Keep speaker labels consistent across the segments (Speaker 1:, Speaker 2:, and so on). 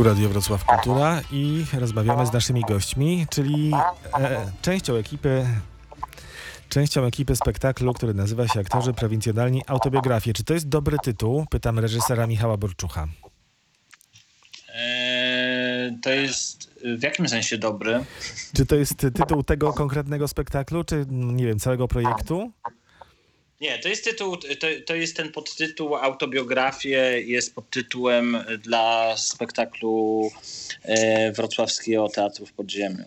Speaker 1: Tu Radio Wrocław Kultura i rozmawiamy z naszymi gośćmi, czyli e, częścią ekipy częścią ekipy spektaklu, który nazywa się Aktorzy Prowincjonalni Autobiografie. Czy to jest dobry tytuł? Pytam reżysera Michała Borczucha.
Speaker 2: Eee, to jest w jakim sensie dobry?
Speaker 1: Czy to jest tytuł tego konkretnego spektaklu, czy nie wiem, całego projektu?
Speaker 2: Nie, to jest tytuł, to, to jest ten podtytuł Autobiografie, jest podtytułem dla spektaklu e, Wrocławskiego Teatru w Podziemiu.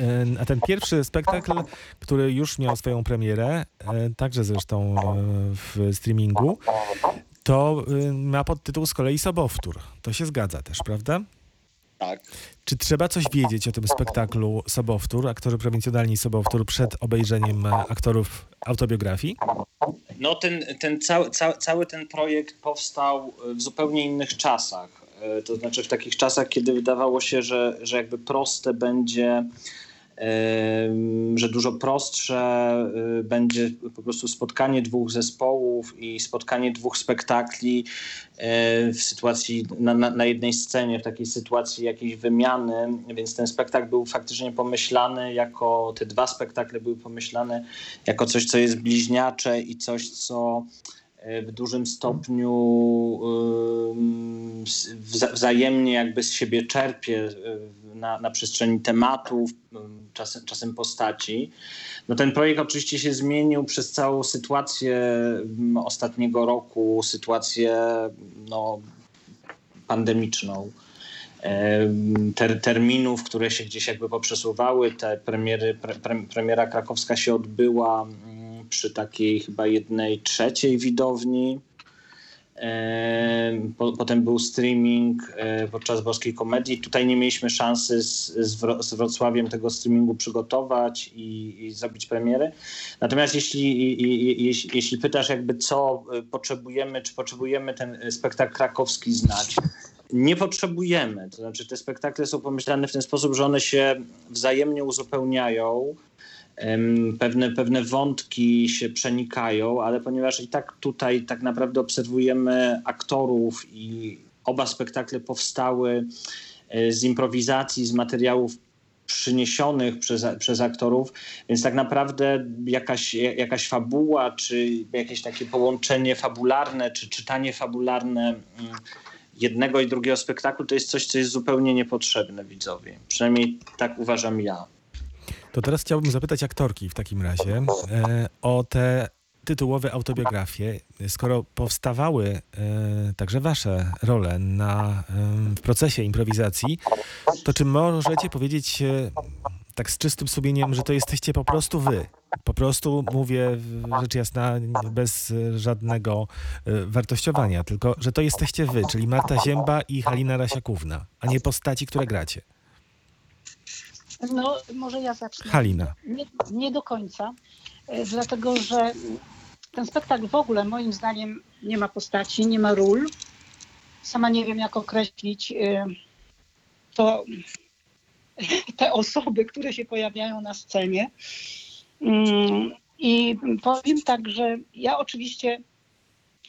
Speaker 1: E, a ten pierwszy spektakl, który już miał swoją premierę, e, także zresztą e, w streamingu, to ma podtytuł z kolei Sobowtór. To się zgadza też, prawda?
Speaker 2: Tak.
Speaker 1: Czy trzeba coś wiedzieć o tym spektaklu Sobowtór, aktorzy prowincjonalni Sobowtór, przed obejrzeniem aktorów autobiografii?
Speaker 2: No ten, ten cały, cały, cały ten projekt powstał w zupełnie innych czasach. To znaczy w takich czasach, kiedy wydawało się, że, że jakby proste będzie że dużo prostsze y, będzie po prostu spotkanie dwóch zespołów i spotkanie dwóch spektakli y, w sytuacji, na, na, na, jednej scenie, w takiej sytuacji jakiejś wymiany, więc ten spektakl był faktycznie pomyślany jako, te dwa spektakle były pomyślane jako coś, co jest bliźniacze i coś, co w dużym stopniu wzajemnie jakby z siebie czerpie na, na przestrzeni tematów, czasem, czasem postaci. No ten projekt oczywiście się zmienił przez całą sytuację ostatniego roku, sytuację no, pandemiczną. Ter, terminów, które się gdzieś jakby poprzesuwały. Te premiery, pre, premiera krakowska się odbyła przy takiej chyba jednej trzeciej widowni Potem był streaming e, podczas Boskiej Komedii. Tutaj nie mieliśmy szansy z, Wrocławiem tego streamingu przygotować i, zrobić premiery. Natomiast jeśli, jeśli, jeśli pytasz jakby co e, potrzebujemy, czy potrzebujemy ten spektakl krakowski znać, nie potrzebujemy. To znaczy te spektakle są pomyślane w ten sposób, że one się wzajemnie uzupełniają pewne, pewne wątki się przenikają, ale ponieważ i tak tutaj tak naprawdę obserwujemy aktorów i oba spektakle powstały e, z improwizacji, z materiałów przyniesionych przez, przez aktorów, więc tak naprawdę jakaś, jakaś fabuła, czy jakieś takie połączenie fabularne, czy czytanie fabularne mm, jednego i drugiego spektaklu, to jest coś, co jest zupełnie niepotrzebne widzowi. Przynajmniej tak uważam ja.
Speaker 1: To teraz chciałbym zapytać aktorki w takim razie e, o te tytułowe autobiografie. Skoro powstawały e, także wasze role na, e, w procesie improwizacji, to czy możecie powiedzieć tak z czystym sumieniem, że to jesteście po prostu wy? Po prostu mówię rzecz jasna, bez żadnego wartościowania, tylko że to jesteście wy, czyli Marta Zięba i Halina Rasiakówna, a nie postaci, które gracie.
Speaker 3: No, może ja zacznę.
Speaker 1: Halina.
Speaker 3: Nie, nie do końca, e, dlatego że ten spektakl w ogóle moim zdaniem nie ma postaci, nie ma ról. Sama nie wiem, jak określić e, to, te osoby, które się pojawiają na scenie. Mm, I powiem tak, że ja oczywiście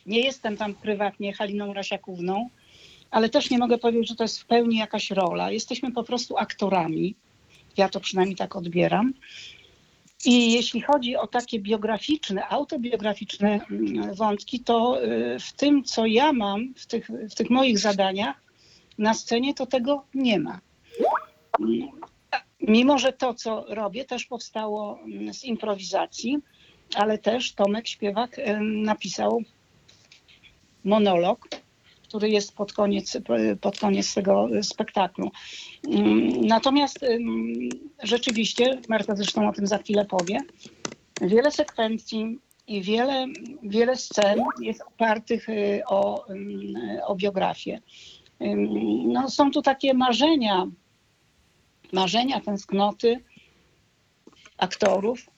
Speaker 3: nie jestem tam prywatnie Haliną Rasiakówną, ale też nie mogę powiedzieć, że to jest w pełni jakaś rola. Jesteśmy po prostu aktorami. Ja to przynajmniej tak odbieram. I jeśli chodzi o takie biograficzne, autobiograficzne mm, wątki, to y, w tym, co ja mam, w tych, w tych moich zadaniach na scenie, to tego nie ma. Mimo, że to, co robię, też powstało mm, z improwizacji, ale też Tomek Śpiewak y, napisał monolog, który jest pod koniec, pod koniec tego spektaklu. Natomiast rzeczywiście, Marta zresztą o tym za chwilę powie, wiele sekwencji i wiele, wiele scen jest opartych y, o, o biografię. No, są tu takie marzenia, marzenia, tęsknoty aktorów,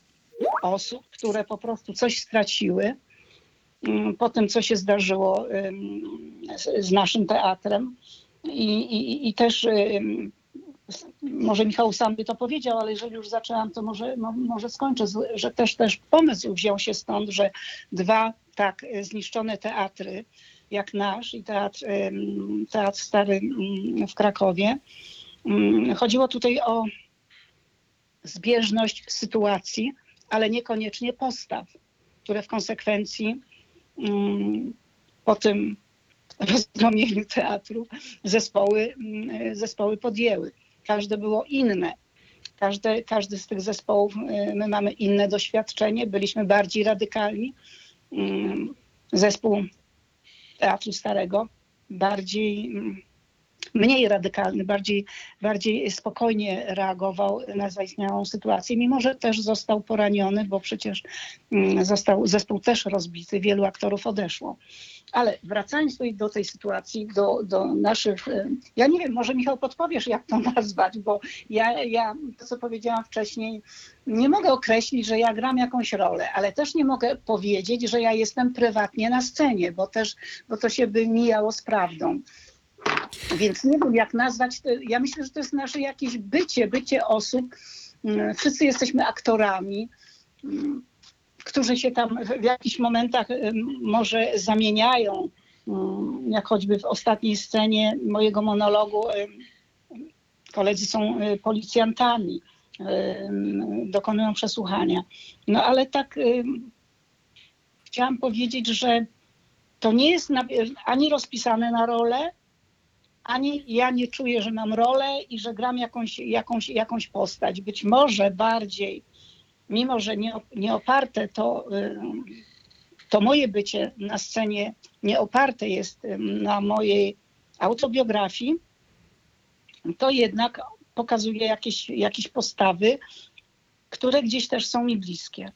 Speaker 3: osób, które po prostu coś straciły po tym, co się zdarzyło z naszym teatrem. I, i, i też może Michał sam by to powiedział, ale jeżeli już zaczęłam, to może, może skończę, że też, też pomysł wziął się stąd, że dwa tak zniszczone teatry jak nasz i teatr, teatr Stary mm, w Krakowie. Mm, Chodziło tutaj o zbieżność sytuacji, ale niekoniecznie postaw, które w konsekwencji mm, po tym rozgromieniu teatru zespoły, mm, zespoły podjęły. Każde było inne. Każde, każdy z tych zespołów, y, my mamy inne doświadczenie, byliśmy bardziej radykalni. Mm, Zespół Teatru Starego bardziej, mm, mniej radykalny, bardziej, bardziej spokojnie reagował na zaistniałą sytuację, mimo że też został poraniony, bo przecież mm, został zespół też rozbity, wielu aktorów odeszło. Ale wracając do tej sytuacji, do, do naszych. y, Ja nie wiem, może Michał podpowiesz, jak to nazwać, bo ja, ja to, co powiedziałam wcześniej, nie mogę określić, że ja gram jakąś rolę, ale też nie mogę powiedzieć, że ja jestem prywatnie na scenie, bo też, bo to się by mijało z prawdą. Więc nie wiem, jak nazwać. Ja myślę, że to jest nasze jakieś bycie, bycie osób. Mm, Wszyscy jesteśmy aktorami, mm, którzy się tam w- jakichś momentach ym, może zamieniają. Mm, Jak choćby w ostatniej scenie mojego monologu ym, koledzy są y, policjantami, dokonują przesłuchania. No ale tak chciałam powiedzieć, że to nie jest ani rozpisane na rolę, ani ja nie czuję, że mam rolę i że gram jakąś, jakąś, jakąś postać. Być może bardziej, mimo że nie, nie oparte to, ym, to moje bycie na scenie nie oparte jest ym, na mojej autobiografii, to jednak pokazuje jakieś, jakieś postawy, które gdzieś też są mi bliskie.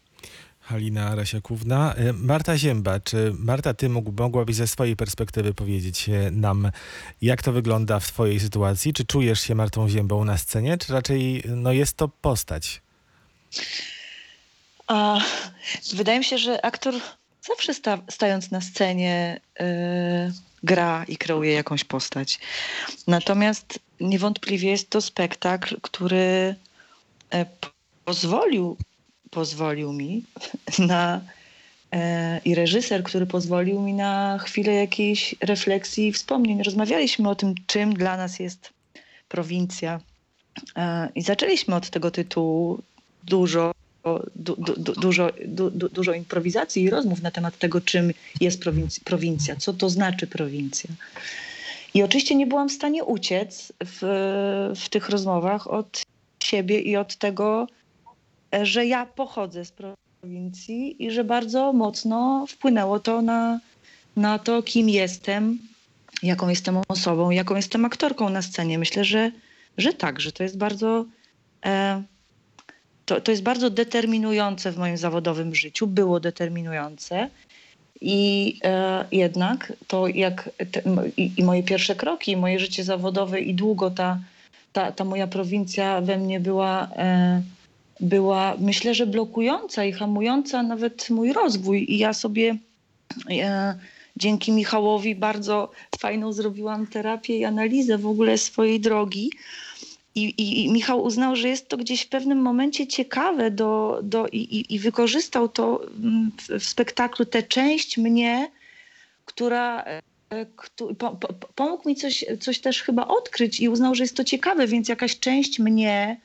Speaker 1: Halina Rasiakówna. E, Marta Zięba, czy Marta, ty mógł, mogłabyś ze swojej perspektywy powiedzieć e, nam, jak to wygląda w twojej sytuacji? Czy czujesz się Martą Ziębą na scenie, czy raczej no, jest to postać?
Speaker 4: A wydaje mi się, że aktor zawsze sta, stając na scenie y, gra i kreuje jakąś postać. Natomiast niewątpliwie jest to spektakl, który p- pozwolił, pozwolił mi na e, i reżyser, który pozwolił mi na chwilę jakiejś refleksji i wspomnień. Rozmawialiśmy o tym, czym dla nas jest prowincja. E, I zaczęliśmy od tego tytułu dużo du, du, du, dużo, du, du, dużo improwizacji i rozmów na temat tego, czym jest prowinc- prowincja, co to znaczy prowincja. I oczywiście nie byłam w stanie uciec w, w tych rozmowach od siebie i od tego, że ja pochodzę z prowincji i że bardzo mocno wpłynęło to na, na to, kim jestem, jaką jestem osobą, jaką jestem aktorką na scenie. Myślę, że, że tak, że to jest bardzo. E, to, to jest bardzo determinujące w moim zawodowym życiu, było determinujące. I e, jednak to jak te, i, i moje pierwsze kroki, i moje życie zawodowe i długo ta, ta, ta moja prowincja we mnie była, e, była myślę, że blokująca i hamująca nawet mój rozwój. I ja sobie e, dzięki Michałowi bardzo fajną zrobiłam terapię i analizę w ogóle swojej drogi. I, i, I Michał uznał, że jest to gdzieś w pewnym momencie ciekawe do, do, i, i, wykorzystał to mm, w, w spektaklu, tę część mnie, która e, któ- po, po, pomógł mi coś, coś też chyba odkryć i uznał, że jest to ciekawe, więc jakaś część mnie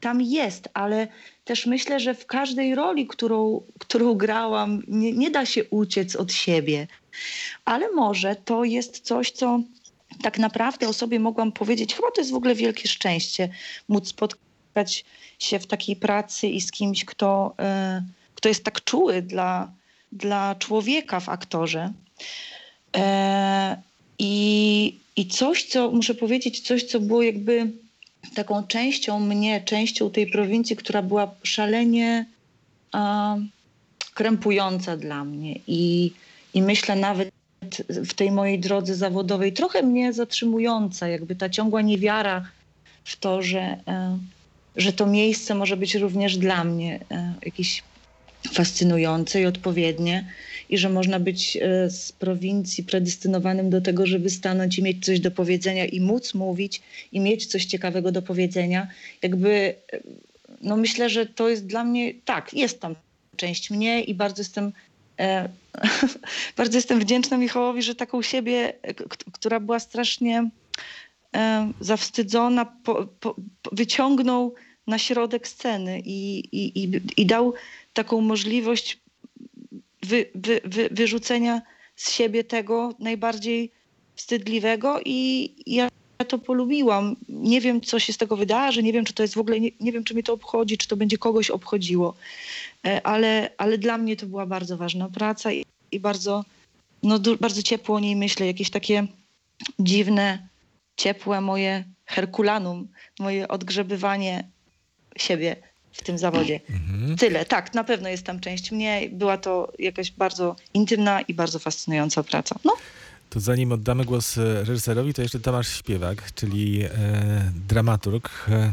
Speaker 4: tam jest, ale też myślę, że w każdej roli, którą, którą grałam, nie, nie da się uciec od siebie. Ale może to jest coś, co tak naprawdę o sobie mogłam powiedzieć, chyba to jest w ogóle wielkie szczęście móc spotkać się w takiej pracy i z kimś, kto, e, kto jest tak czuły dla, dla człowieka w aktorze. E, I, I coś, co muszę powiedzieć, coś, co było jakby taką częścią mnie, częścią tej prowincji, która była szalenie a, krępująca dla mnie. I, I myślę nawet w tej mojej drodze zawodowej trochę mnie zatrzymująca, jakby ta ciągła niewiara w to, że, e, że to miejsce może być również dla mnie e, jakieś fascynujące i odpowiednie i że można być e, z prowincji predestynowanym do tego, żeby stanąć i mieć coś do powiedzenia i móc mówić i mieć coś ciekawego do powiedzenia. Jakby, e, no myślę, że to jest dla mnie, tak, jest tam część mnie i bardzo jestem E, bardzo jestem wdzięczna Michałowi, że taką siebie, która była strasznie zawstydzona, po, po, wyciągnął na środek sceny i, i, i, i dał taką możliwość wy, wy, wy, wyrzucenia z siebie tego najbardziej wstydliwego i ja to polubiłam. Nie wiem, co się z tego wydarzy, nie wiem, czy to jest w ogóle, nie, nie wiem, czy mnie to obchodzi, czy to będzie kogoś obchodziło, E, ale, ale dla mnie to była bardzo ważna praca i, i bardzo, no, bardzo ciepło o niej myślę, jakieś takie dziwne, ciepłe moje herkulanum, moje odgrzebywanie siebie w tym zawodzie.
Speaker 1: Mhm.
Speaker 4: Tyle, tak, na pewno jest tam część mnie. Była to jakaś bardzo intymna i bardzo fascynująca praca. No,
Speaker 1: To zanim oddamy głos e, reżyserowi, to jeszcze Tomasz Śpiewak, czyli e, dramaturg. E,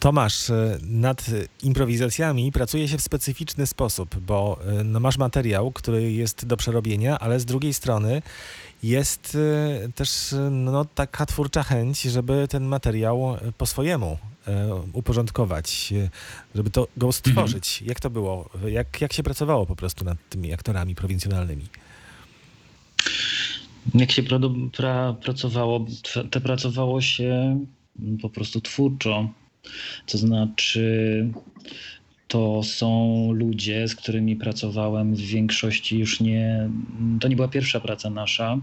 Speaker 1: Tomasz, e, nad improwizacjami pracuje się w specyficzny sposób, bo no, masz materiał, który jest do przerobienia, ale z drugiej strony jest też no, taka twórcza chęć, żeby ten materiał po swojemu uporządkować, e, żeby to go stworzyć. Jak to było? Jak, jak się pracowało po prostu nad tymi aktorami prowincjonalnymi?
Speaker 5: Jak się pra, pra, pracowało, te pracowało się po prostu twórczo. To znaczy, to są ludzie, z którymi pracowałem w większości już nie. To nie była pierwsza praca nasza.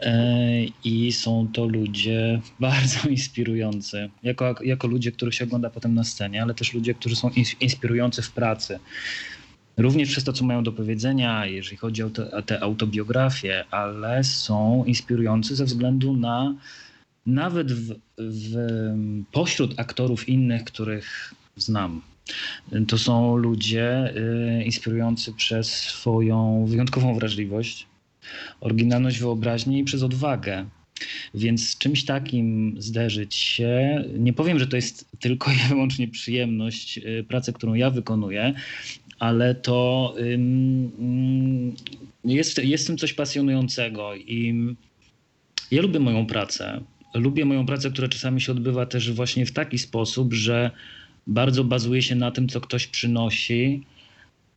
Speaker 5: E, I są to ludzie bardzo inspirujący. Jako, jako ludzie, których się ogląda potem na scenie, ale też ludzie, którzy są ins- inspirujący w pracy. Również przez to, co mają do powiedzenia, jeżeli chodzi o te, o te autobiografie, ale są inspirujący ze względu na nawet w, w, pośród aktorów innych, których znam. To są ludzie y, inspirujący przez swoją wyjątkową wrażliwość, oryginalność wyobraźni i przez odwagę. Więc z czymś takim zderzyć się, nie powiem, że to jest tylko i wyłącznie przyjemność y, pracy, którą ja wykonuję, ale to jest, jest w tym coś pasjonującego i ja lubię moją pracę. Lubię moją pracę, która czasami się odbywa też właśnie w taki sposób, że bardzo bazuje się na tym, co ktoś przynosi.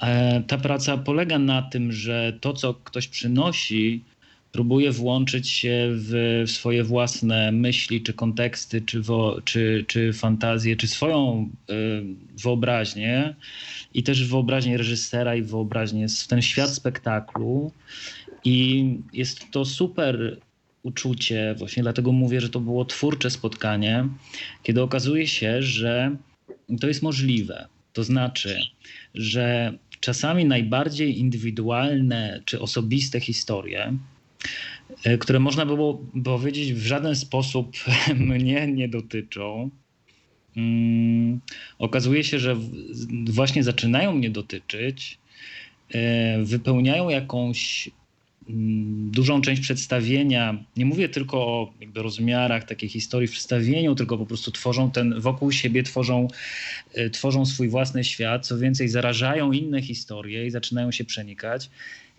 Speaker 5: E, Ta praca polega na tym, że to, co ktoś przynosi, próbuje włączyć się w, w swoje własne myśli, czy konteksty, czy, wo, czy, czy fantazję, czy swoją y, wyobraźnię i też wyobraźnię reżysera i wyobraźnię, w ten świat spektaklu. I jest to super uczucie, właśnie dlatego mówię, że to było twórcze spotkanie, kiedy okazuje się, że to jest możliwe. To znaczy, że czasami najbardziej indywidualne czy osobiste historie, e, które można było powiedzieć w żaden sposób mnie nie dotyczą, mm, okazuje się, że właśnie zaczynają mnie dotyczyć, e, wypełniają jakąś dużą część przedstawienia. Nie mówię tylko o jakby rozmiarach takiej historii w przedstawieniu, tylko po prostu tworzą ten wokół siebie, tworzą, e, tworzą swój własny świat. Co więcej, zarażają inne historie i zaczynają się przenikać.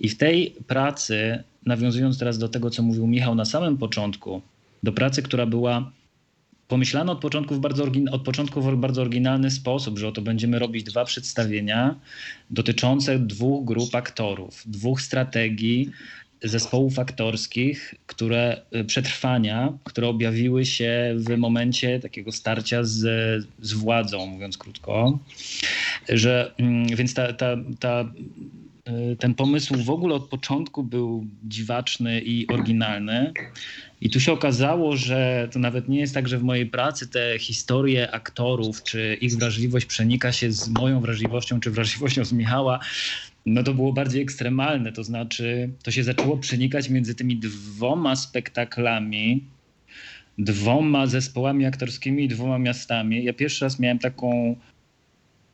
Speaker 5: I w tej pracy, nawiązując teraz do tego, co mówił Michał na samym początku, do pracy, która była pomyślana od początku w bardzo, od początku w bardzo oryginalny sposób, że oto będziemy robić dwa przedstawienia dotyczące dwóch grup aktorów, dwóch strategii zespołów aktorskich, które y, przetrwania, które objawiły się w momencie takiego starcia z, z władzą, mówiąc krótko. Że, mm, więc ta, ta, ta, ten pomysł w ogóle od początku był dziwaczny i oryginalny. I tu się okazało, że to nawet nie jest tak, że w mojej pracy te historie aktorów, czy ich wrażliwość przenika się z moją wrażliwością, czy wrażliwością z Michała. No to było bardziej ekstremalne, to znaczy to się zaczęło przenikać między tymi dwoma spektaklami, dwoma zespołami aktorskimi i dwoma miastami. Ja pierwszy raz miałem taką,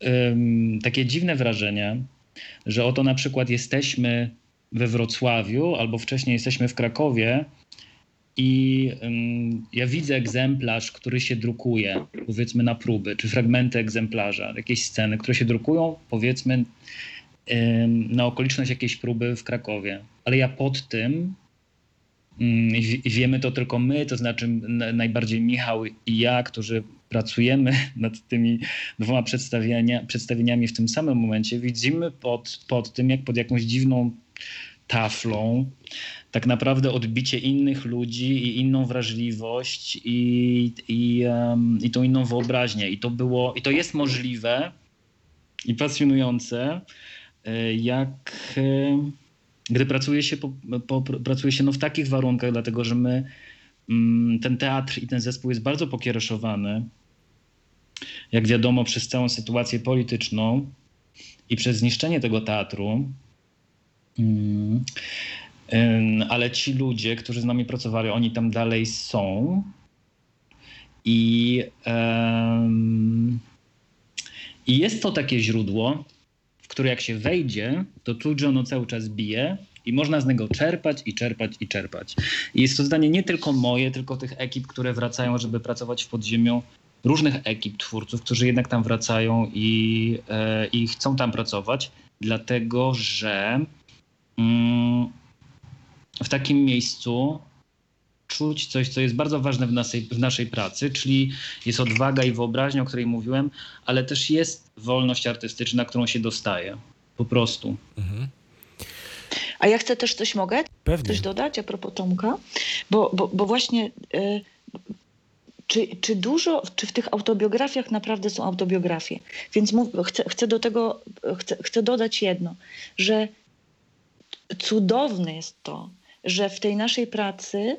Speaker 5: ym, takie dziwne wrażenie, że oto na przykład jesteśmy we Wrocławiu albo wcześniej jesteśmy w Krakowie i ja widzę egzemplarz, który się drukuje, powiedzmy na próby, czy fragmenty egzemplarza, jakieś sceny, które się drukują, powiedzmy, na okoliczność jakiejś próby w Krakowie. Ale ja pod tym I wiemy to tylko my, to znaczy najbardziej Michał i ja, którzy pracujemy nad tymi dwoma przedstawienia, przedstawieniami w tym samym momencie, widzimy pod, pod tym, jak pod jakąś dziwną taflą, tak naprawdę odbicie innych ludzi i inną wrażliwość i, i, em, i tą inną wyobraźnię. I to było, i to jest możliwe i pasjonujące, e, jak e, gdy pracuje się, po, po, pracuje się no w takich warunkach, dlatego że my, ten teatr i ten zespół jest bardzo pokiereszowany, jak wiadomo, przez całą sytuację polityczną i przez zniszczenie tego teatru. Mm, Ale ci ludzie, którzy z nami pracowali, oni tam dalej są. I, i jest to takie źródło, w które jak się wejdzie, to czuć, ono cały czas bije i można z niego czerpać i czerpać i czerpać. I jest to zdanie nie tylko moje, tylko tych ekip, które wracają, żeby pracować w podziemiu, różnych ekip twórców, którzy jednak tam wracają i, e, i chcą tam pracować, dlatego że mm, w takim miejscu czuć coś, co jest bardzo ważne w naszej, w naszej pracy, czyli jest odwaga i wyobraźnia, o której mówiłem, ale też jest wolność artystyczna, którą się dostaje. Po prostu.
Speaker 1: Mhm.
Speaker 4: A ja chcę też coś mogę?
Speaker 1: Pewnie.
Speaker 4: Coś dodać a propos Tomka? Bo, bo, bo właśnie y, czy, czy dużo, czy w tych autobiografiach naprawdę są autobiografie? Więc mów, chcę, chcę do tego, chcę, chcę dodać jedno, że cudowne jest to, że w tej naszej pracy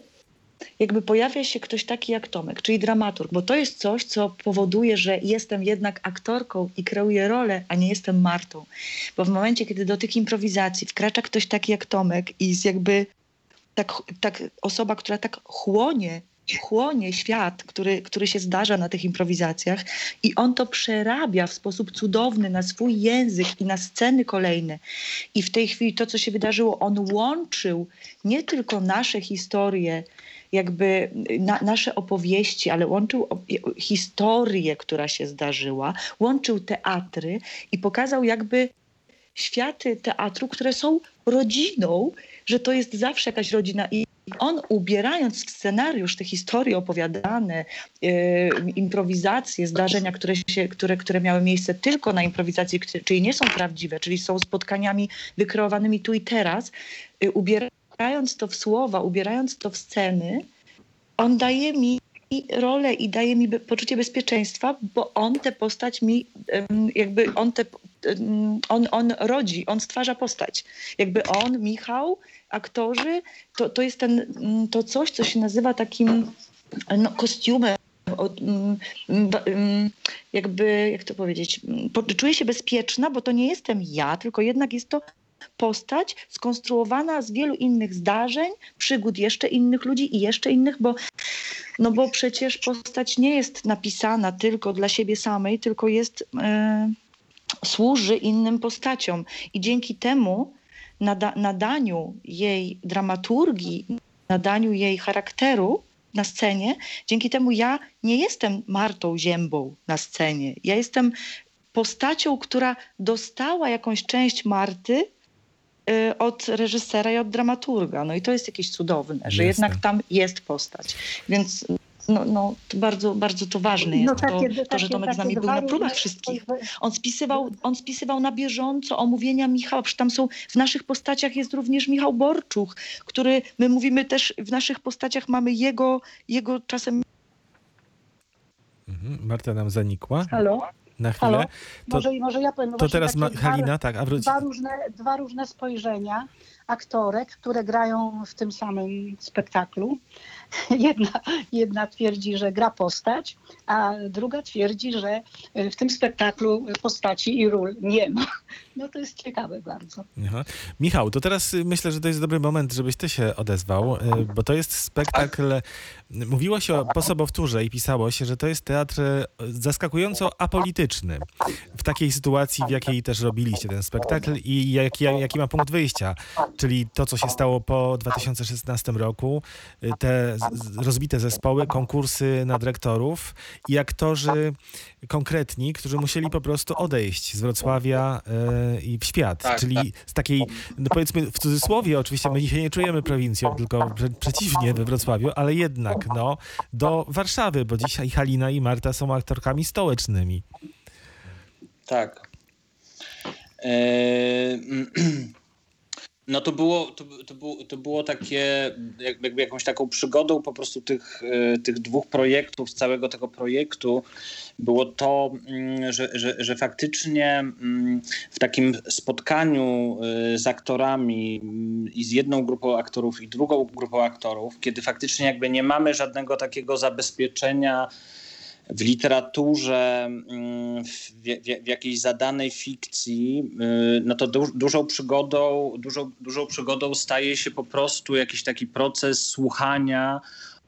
Speaker 4: jakby pojawia się ktoś taki jak Tomek, czyli dramaturg, bo to jest coś, co powoduje, że jestem jednak aktorką i kreuję rolę, a nie jestem Martą. Bo w momencie, kiedy do tych improwizacji wkracza ktoś taki jak Tomek i jest jakby tak, tak osoba, która tak chłonie, chłonie świat, który, który się zdarza na tych improwizacjach i on to przerabia w sposób cudowny na swój język i na sceny kolejne. I w tej chwili to, co się wydarzyło, on łączył nie tylko nasze historie, jakby na, nasze opowieści, ale łączył historię, która się zdarzyła, łączył teatry i pokazał jakby światy teatru, które są rodziną, że to jest zawsze jakaś rodzina. I on ubierając w scenariusz te historie opowiadane, yy, improwizacje, zdarzenia, które, się, które, które miały miejsce tylko na improwizacji, czyli nie są prawdziwe, czyli są spotkaniami wykreowanymi tu i teraz, yy, ubierając to w słowa, ubierając to w sceny, on daje mi rolę i daje mi poczucie bezpieczeństwa, bo on tę postać mi, jakby on, te, on, on rodzi, on stwarza postać. Jakby on, Michał, aktorzy, to, to jest ten, mm, to coś, co się nazywa takim no, kostiumem. mm, mm, Jakby, jak to powiedzieć, po- czuję się bezpieczna, bo to nie jestem ja, tylko jednak jest to postać skonstruowana z wielu innych zdarzeń, przygód jeszcze innych ludzi i jeszcze innych, bo no bo przecież postać nie jest napisana tylko dla siebie samej, tylko jest, e, służy innym postaciom. I dzięki temu nada, nadaniu jej dramaturgii, nadaniu jej charakteru na scenie, dzięki temu ja nie jestem Martą Ziębą na scenie. Ja jestem postacią, która dostała jakąś część Marty od reżysera i od dramaturga. No i to jest jakieś cudowne, że
Speaker 1: Jasne.
Speaker 4: jednak tam jest postać. Więc no, no, to bardzo, bardzo to ważne jest,
Speaker 3: No,
Speaker 4: to,
Speaker 3: takie-
Speaker 4: to, że
Speaker 3: takie-
Speaker 4: Tomek z nami
Speaker 3: takie
Speaker 4: był na próbach wszystkich. On spisywał, on spisywał na bieżąco omówienia Michała. Przecież tam są, w naszych postaciach jest również Michał Borczuch, który, my mówimy też, w naszych postaciach mamy jego, jego czasem
Speaker 1: Mhm. Marta nam zanikła
Speaker 3: Halo?
Speaker 1: Na chwilę.
Speaker 3: Halo?
Speaker 1: To,
Speaker 3: Może, może ja powiem.
Speaker 1: to teraz Halina, tak, wróci.
Speaker 3: Dwa różne, dwa różne spojrzenia aktorek, które grają w tym samym spektaklu. Jedna, jedna twierdzi, że gra postać, a druga twierdzi, że w tym spektaklu postaci i ról nie ma. No to jest ciekawe bardzo.
Speaker 1: Aha. Michał, to teraz y, myślę, że to jest dobry moment, żebyś ty się odezwał, y, bo to jest spektakl. Mówiło się o posobowtórze i pisało się, że to jest teatr y, zaskakująco apolityczny. W takiej sytuacji, w jakiej też robiliście ten spektakl i jaki, jaki ma punkt wyjścia. Czyli to, co się stało po 2016 roku, y, te rozbite zespoły, konkursy na dyrektorów i aktorzy konkretni, którzy musieli po prostu odejść z Wrocławia y, i w świat.
Speaker 2: Tak,
Speaker 1: czyli z takiej, no powiedzmy w cudzysłowie, oczywiście my dzisiaj nie czujemy prowincją, tylko prze, przeciwnie we Wrocławiu, ale jednak no, do Warszawy, bo dzisiaj Halina i Marta są aktorkami stołecznymi.
Speaker 2: Tak. Eee, No to było, to, to, było, to było takie jak- jakby jakąś taką przygodą po prostu tych, e, tych dwóch projektów, całego tego projektu. Było to, mm, że, że, że faktycznie mm, w takim spotkaniu e, z aktorami mm, i z jedną grupą aktorów i drugą grupą aktorów, kiedy faktycznie jakby nie mamy żadnego takiego zabezpieczenia w literaturze, mm, w, w, jakiejś zadanej fikcji, y, no to du, dużą przygodą, dużą, dużą przygodą staje się po prostu jakiś taki proces słuchania,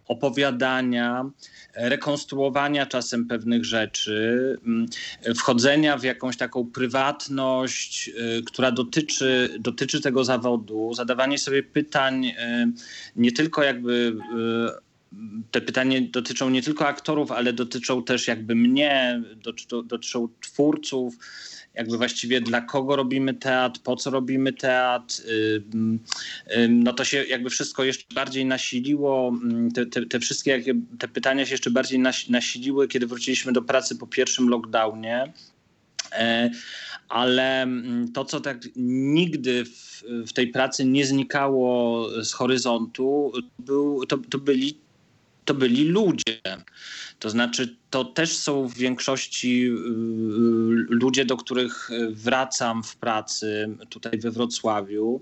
Speaker 2: opowiadania, rekonstruowania czasem pewnych rzeczy, mm, wchodzenia w jakąś taką prywatność, y, która dotyczy, dotyczy tego zawodu, zadawanie sobie pytań y, nie tylko jakby y, te pytania dotyczą nie tylko aktorów, ale dotyczą też jakby mnie, dotyczą, twórców, jakby właściwie dla kogo robimy teatr, po co robimy teatr. Ym, ym, No to się jakby wszystko jeszcze bardziej nasiliło, ym, te, te, te wszystkie te pytania się jeszcze bardziej nas, nasiliły, kiedy wróciliśmy do pracy po pierwszym lockdownie. E, ale mm, to, co tak nigdy w, w tej pracy nie znikało z horyzontu, był, to, to, byli, to byli ludzie. To znaczy, to też są w większości y, ludzie, do których wracam w pracy tutaj we Wrocławiu.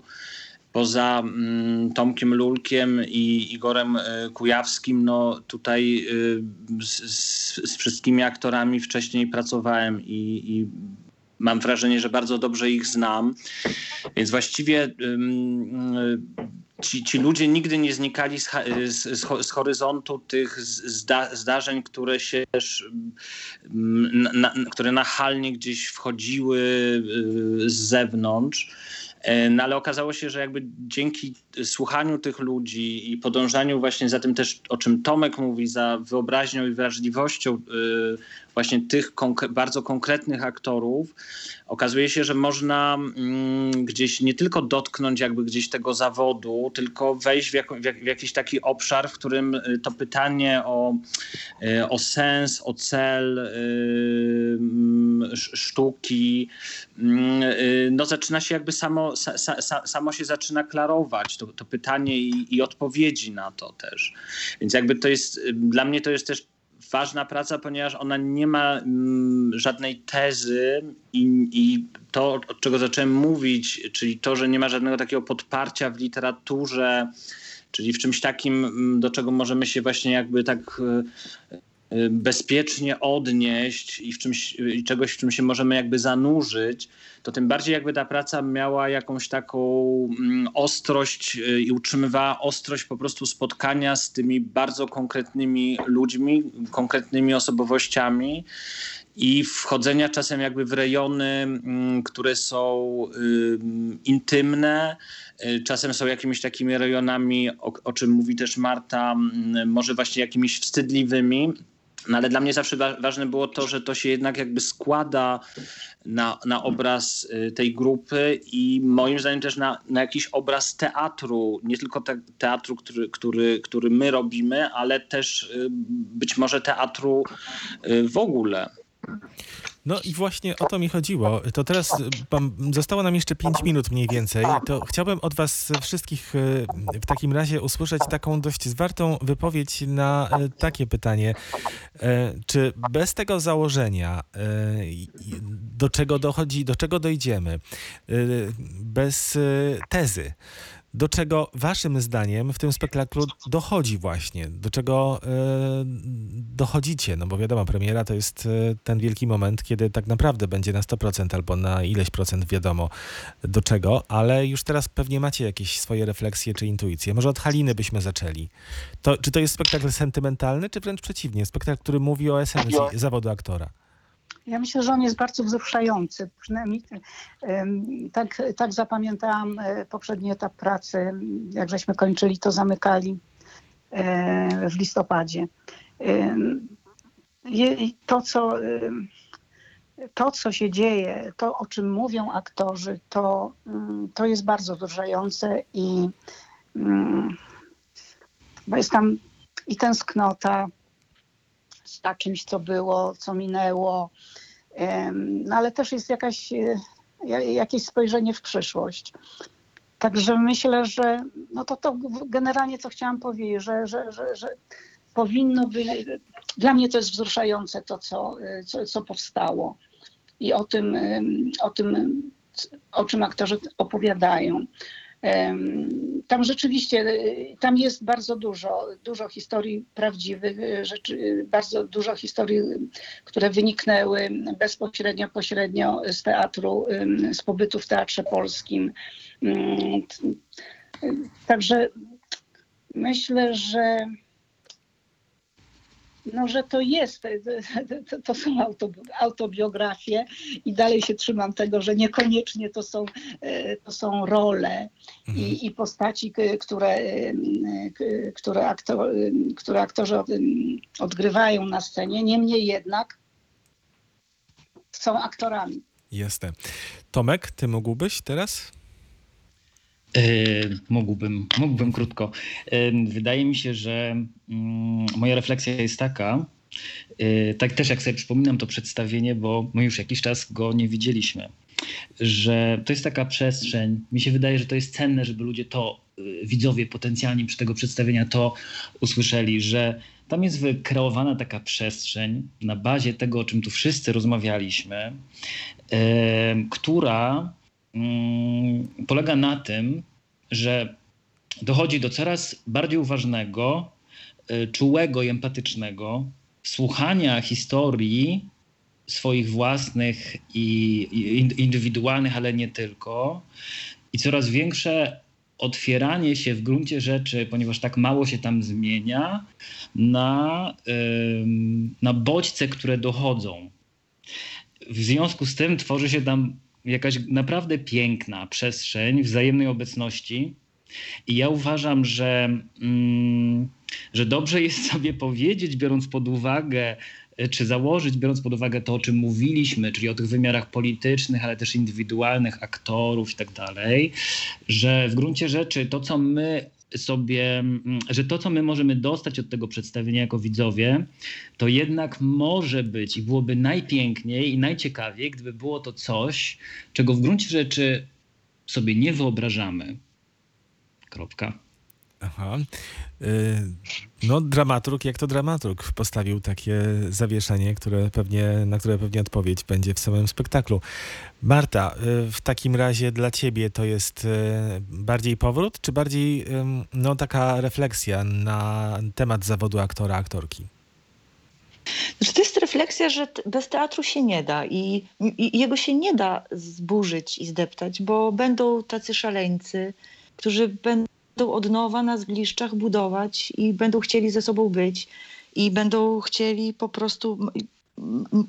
Speaker 2: Poza mm, Tomkiem Lulkiem i Igorem y, Kujawskim, no tutaj y, z, z, wszystkimi aktorami wcześniej pracowałem i, i mam wrażenie, że bardzo dobrze ich znam. Więc właściwie y, ci, ci ludzie nigdy nie znikali z, z, z, ho- z horyzontu tych zda, zdarzeń, które się na, które nachalnie gdzieś wchodziły y, z zewnątrz. E, No ale okazało się, że jakby dzięki słuchaniu tych ludzi i podążaniu właśnie za tym też, o czym Tomek mówi, za wyobraźnią i wrażliwością y, właśnie tych konk- bardzo konkretnych aktorów, okazuje się, że można mm, gdzieś nie tylko dotknąć jakby gdzieś tego zawodu, tylko wejść w, jak, w jakiś taki obszar, w którym y, to pytanie o, y, o sens, o cel mm, sz- sztuki, mm, no zaczyna się jakby samo, sa, sa, sa- samo się zaczyna klarować, to, to pytanie i, i odpowiedzi na to też. Więc jakby to jest, dla mnie to jest też ważna praca, ponieważ ona nie ma mm, żadnej tezy i, i to, od czego zacząłem mówić, czyli to, że nie ma żadnego takiego podparcia w literaturze, czyli w czymś takim, mm, do czego możemy się właśnie jakby tak y, bezpiecznie odnieść i w czymś, i czegoś, w czym się możemy jakby zanurzyć, to tym bardziej jakby ta praca miała jakąś taką mm, ostrość y, i utrzymywała ostrość po prostu spotkania z tymi bardzo konkretnymi ludźmi, konkretnymi osobowościami i wchodzenia czasem jakby w rejony, mm, które są ym, intymne, y, czasem są jakimiś takimi rejonami, o, o czym mówi też Marta, mm, może właśnie jakimiś wstydliwymi. No ale dla mnie zawsze wa- ważne było to, że to się jednak jakby składa na, na obraz y, tej grupy i moim zdaniem też na, na jakiś obraz teatru, nie tylko te, teatru, który, który, który my robimy, ale też y, być może teatru y, w ogóle.
Speaker 1: No i właśnie o to mi chodziło. To teraz zostało nam jeszcze 5 minut mniej więcej. To chciałbym od was wszystkich y, w takim razie usłyszeć taką dość zwartą wypowiedź na y, takie pytanie. E, Czy bez tego założenia, e, do czego dochodzi, do czego dojdziemy, bez tezy, do czego waszym zdaniem w tym spektaklu dochodzi właśnie? Do czego e, dochodzicie? No bo wiadomo, premiera to jest e, ten wielki moment, kiedy tak naprawdę będzie na 100% albo na ileś procent wiadomo do czego, ale już teraz pewnie macie jakieś swoje refleksje czy intuicje. Może od Haliny byśmy zaczęli. To, czy to jest spektakl sentymentalny, czy wręcz przeciwnie? Spektakl, który mówi o esencji zawodu aktora?
Speaker 3: Ja myślę, że on jest bardzo wzruszający. Przynajmniej tak, tak zapamiętałam e, poprzedni etap pracy. Jak żeśmy kończyli, to zamykali e, w listopadzie. To, co, to, co się dzieje, to, o czym mówią aktorzy, to, mm, to jest bardzo wzruszające i mm, bo jest tam i tęsknota za czymś, co było, co minęło, no ale też jest jakaś, e, ja- jakieś spojrzenie w przyszłość. Także myślę, że no to, to generalnie co chciałam powiedzieć, że, że, że, że powinno być, dla mnie to jest wzruszające to, co, e, co, co powstało i o tym, o tym, o czym aktorzy opowiadają. Tam rzeczywiście, e, tam jest bardzo dużo, dużo historii prawdziwych, e, rzeczy, bardzo dużo historii, które wyniknęły bezpośrednio, pośrednio z teatru, z pobytu w Teatrze Polskim. Mm, Także myślę, że no, że to jest, to, to są auto, autobiografie i dalej się trzymam tego, że niekoniecznie to są, e, to są role
Speaker 1: Mhm.
Speaker 3: i, i postaci, k- które, e, które, aktor, które aktorzy od- odgrywają na scenie. Niemniej jednak są aktorami.
Speaker 1: Jasne. Tomek, ty mógłbyś teraz?
Speaker 5: E, mógłbym, mógłbym krótko. E, wydaje mi się, że mm, moja refleksja jest taka, e, tak też jak sobie przypominam to przedstawienie, bo my już jakiś czas go nie widzieliśmy, że to jest taka przestrzeń, mi się wydaje, że to jest cenne, żeby ludzie to, widzowie potencjalni przy tego przedstawienia to usłyszeli, że tam jest wykreowana taka przestrzeń na bazie tego, o czym tu wszyscy rozmawialiśmy, która polega na tym, że dochodzi do coraz bardziej uważnego, y, czułego i empatycznego słuchania historii swoich własnych i i in- indywidualnych, ale nie tylko, i coraz większe otwieranie się w gruncie rzeczy, ponieważ tak mało się tam zmienia, na, na bodźce, które dochodzą. W związku z tym tworzy się tam jakaś naprawdę piękna przestrzeń wzajemnej obecności. I ja uważam, że, mm, że dobrze jest sobie powiedzieć, biorąc pod uwagę, y, czy założyć, biorąc pod uwagę to, o czym mówiliśmy, czyli o tych wymiarach politycznych, ale też indywidualnych aktorów i tak dalej, że w gruncie rzeczy to, co my sobie, mm, że to, co my możemy dostać od tego przedstawienia jako widzowie, to jednak może być i byłoby najpiękniej i najciekawiej, gdyby było to coś, czego w gruncie rzeczy sobie nie wyobrażamy. Kropka.
Speaker 1: Aha. Y, No, dramaturg, jak to dramaturg, postawił takie zawieszenie, które pewnie, na które pewnie odpowiedź będzie w samym spektaklu. Marta, y, w takim razie dla ciebie to jest y, bardziej powrót, czy bardziej no, taka refleksja na temat zawodu aktora, aktorki?
Speaker 4: Znaczy, to jest refleksja, że bez teatru się nie da i, i jego się nie da zburzyć i zdeptać, bo będą tacy szaleńcy, którzy będą od nowa na zgliszczach budować i będą chcieli ze sobą być i będą chcieli po prostu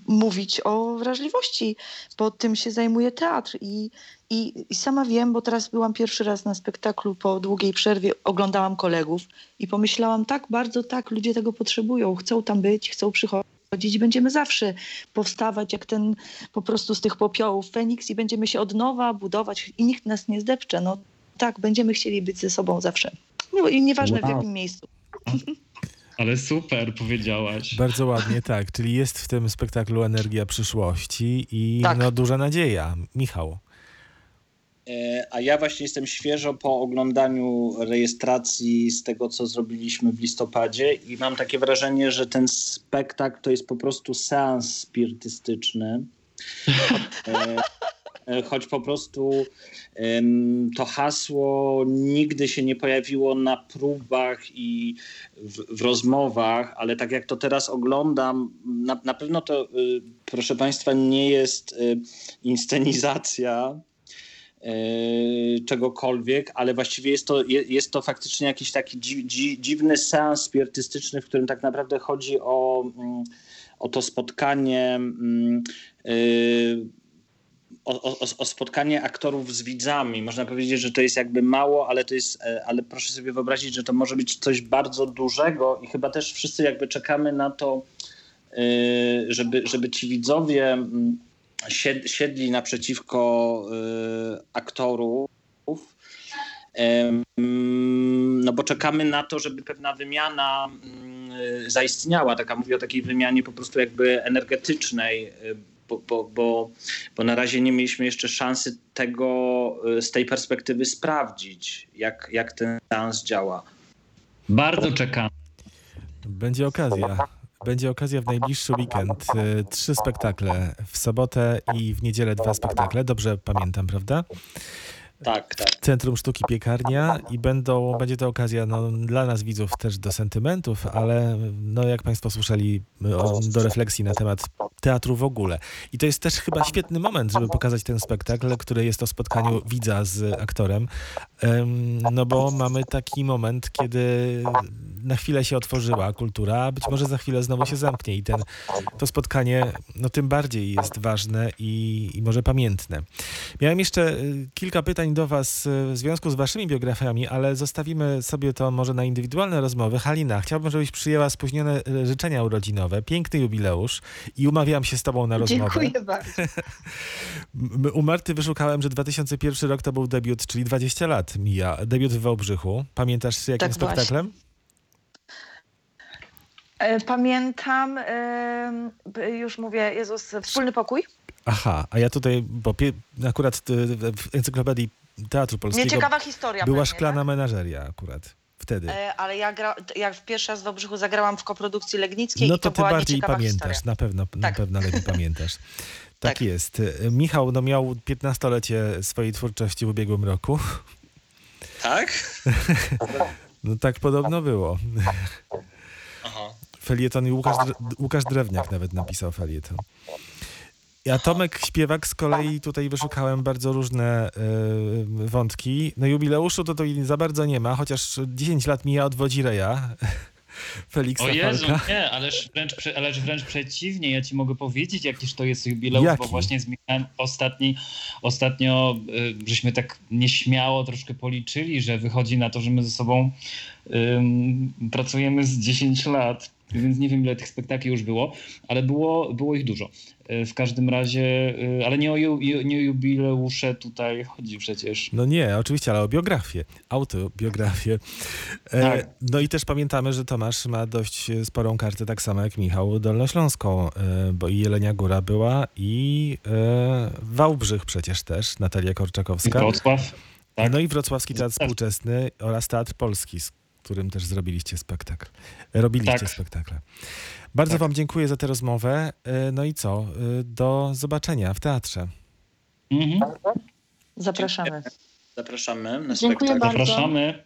Speaker 4: mówić o wrażliwości, bo tym się zajmuje teatr. I, i, I sama wiem, bo teraz byłam pierwszy raz na spektaklu po długiej przerwie, oglądałam kolegów i pomyślałam, tak, bardzo tak, ludzie tego potrzebują, chcą tam być, chcą przychodzić będziemy zawsze powstawać jak ten po prostu z tych popiołów Feniks i będziemy się od nowa budować i nikt nas nie zdepcze. No tak, będziemy chcieli być ze sobą zawsze. No, I nieważne w
Speaker 5: Wow.
Speaker 4: jakim miejscu.
Speaker 5: Ale super powiedziałaś.
Speaker 1: Bardzo ładnie, tak. Czyli jest w tym spektaklu energia przyszłości i
Speaker 4: Tak.
Speaker 1: no, duża nadzieja. Michał.
Speaker 2: E, A ja właśnie jestem świeżo po oglądaniu rejestracji z tego, co zrobiliśmy w listopadzie i mam takie wrażenie, że ten spektakl to jest po prostu seans spirytystyczny. E, e, Choć po prostu to hasło nigdy się nie pojawiło na próbach i w, w rozmowach, ale tak jak to teraz oglądam, na, na pewno to, y, proszę Państwa, nie jest y, inscenizacja, yy, czegokolwiek, ale właściwie jest to, je- jest to faktycznie jakiś taki dzi, dzi, dziwny seans spirytystyczny, w którym tak naprawdę chodzi o, mm, o to spotkanie. O, o, o spotkanie aktorów z widzami. Można powiedzieć, że to jest jakby mało, ale to jest, e, ale proszę sobie wyobrazić, że to może być coś bardzo dużego i chyba też wszyscy jakby czekamy na to, y, żeby, żeby ci widzowie mm, sied- siedli naprzeciwko y, aktorów. No bo czekamy na to, żeby pewna wymiana mm, zaistniała. Taka mówię o takiej wymianie po prostu jakby energetycznej, bo, bo, bo, bo na razie nie mieliśmy jeszcze szansy tego y, z tej perspektywy sprawdzić, jak, jak ten seans działa.
Speaker 5: Bardzo czekamy.
Speaker 1: Będzie okazja. Będzie okazja w najbliższy weekend. E, Trzy spektakle. W sobotę i w niedzielę dwa spektakle. Dobrze pamiętam, prawda?
Speaker 2: Tak, tak.
Speaker 1: Centrum Sztuki Piekarnia i będą, będzie to okazja no, dla nas widzów też do sentymentów, ale no, jak Państwo słyszeli, o, do refleksji na temat teatru w ogóle. I to jest też chyba świetny moment, żeby pokazać ten spektakl, który jest o spotkaniu widza z aktorem, Em, no bo mamy taki moment, kiedy na chwilę się otworzyła kultura, a być może za chwilę znowu się zamknie i ten, to spotkanie no, tym bardziej jest ważne i, i może pamiętne. Miałem jeszcze y, kilka pytań do Was y, w związku z Waszymi biografiami, ale zostawimy sobie to może na indywidualne rozmowy. Halina, chciałbym, żebyś przyjęła spóźnione y, życzenia urodzinowe, piękny jubileusz i umawiam się z Tobą na rozmowę.
Speaker 3: Dziękuję bardzo.
Speaker 1: U Marty wyszukałem, że 2001 rok to był debiut, czyli 20 lat mija. Debiut w Wałbrzychu. Pamiętasz jakim
Speaker 4: Tak
Speaker 1: spektaklem?
Speaker 4: E, Pamiętam, b- już mówię, Jezus, wspólny pokój.
Speaker 1: Aha, a ja tutaj, bo akurat y, w encyklopedii Teatru Polskiego
Speaker 4: Nieciekawa historia
Speaker 1: była
Speaker 4: pewnie,
Speaker 1: szklana
Speaker 4: tak?
Speaker 1: menażeria akurat wtedy.
Speaker 4: E, Ale ja, gra, jak w pierwszy raz w Wałbrzychu zagrałam w koprodukcji Legnickiej
Speaker 1: No to
Speaker 4: to
Speaker 1: ty bardziej pamiętasz,
Speaker 4: historia.
Speaker 1: na pewno, na
Speaker 4: Tak.
Speaker 1: pewno lepiej pamiętasz. Tak,
Speaker 4: Tak.
Speaker 1: jest. Michał no, miał 15-lecie swojej twórczości w ubiegłym roku.
Speaker 2: Tak?
Speaker 1: No tak podobno było.
Speaker 2: Aha.
Speaker 1: Felieton i Łukasz, Łukasz Drewniak nawet napisał felieton. Ja Tomek Śpiewak z kolei tutaj wyszukałem bardzo różne y, wątki. No jubileuszu to, to za bardzo nie ma, chociaż 10 lat mija od Wodzireja. Feliksa
Speaker 5: O Jezu,
Speaker 1: Falka.
Speaker 5: nie, ależ wręcz, ależ wręcz przeciwnie. Ja ci mogę powiedzieć, jakiż to jest jubileusz,
Speaker 1: Jaki?
Speaker 5: bo właśnie z Michałem ostatni, ostatnio y, żeśmy tak nieśmiało troszkę policzyli, że wychodzi na to, że my ze sobą ym, pracujemy z 10 lat. Więc nie wiem, ile tych spektakli już było, ale było, było ich dużo. Y, W każdym razie, y, ale nie o, ju, nie o jubileusze tutaj chodzi przecież.
Speaker 1: No nie, oczywiście, ale o biografię, autobiografię. E,
Speaker 5: Tak.
Speaker 1: No i też pamiętamy, że Tomasz ma dość sporą kartę, tak samo jak Michał, dolnośląską, e, bo i Jelenia Góra była i e, Wałbrzych przecież też, Natalia Korczakowska.
Speaker 5: Wrocław. Tak.
Speaker 1: No i Wrocławski Teatr. Współczesny oraz Teatr Polski, z którym też zrobiliście spektakl. Robiliście
Speaker 5: Tak.
Speaker 1: spektakle. Bardzo
Speaker 5: Tak.
Speaker 1: wam dziękuję za tę rozmowę. E, No i co? E, Do zobaczenia w teatrze.
Speaker 5: Mhm.
Speaker 4: Zapraszamy.
Speaker 2: Zapraszamy na
Speaker 3: Dziękuję
Speaker 2: spektakl.
Speaker 3: bardzo.
Speaker 5: Zapraszamy.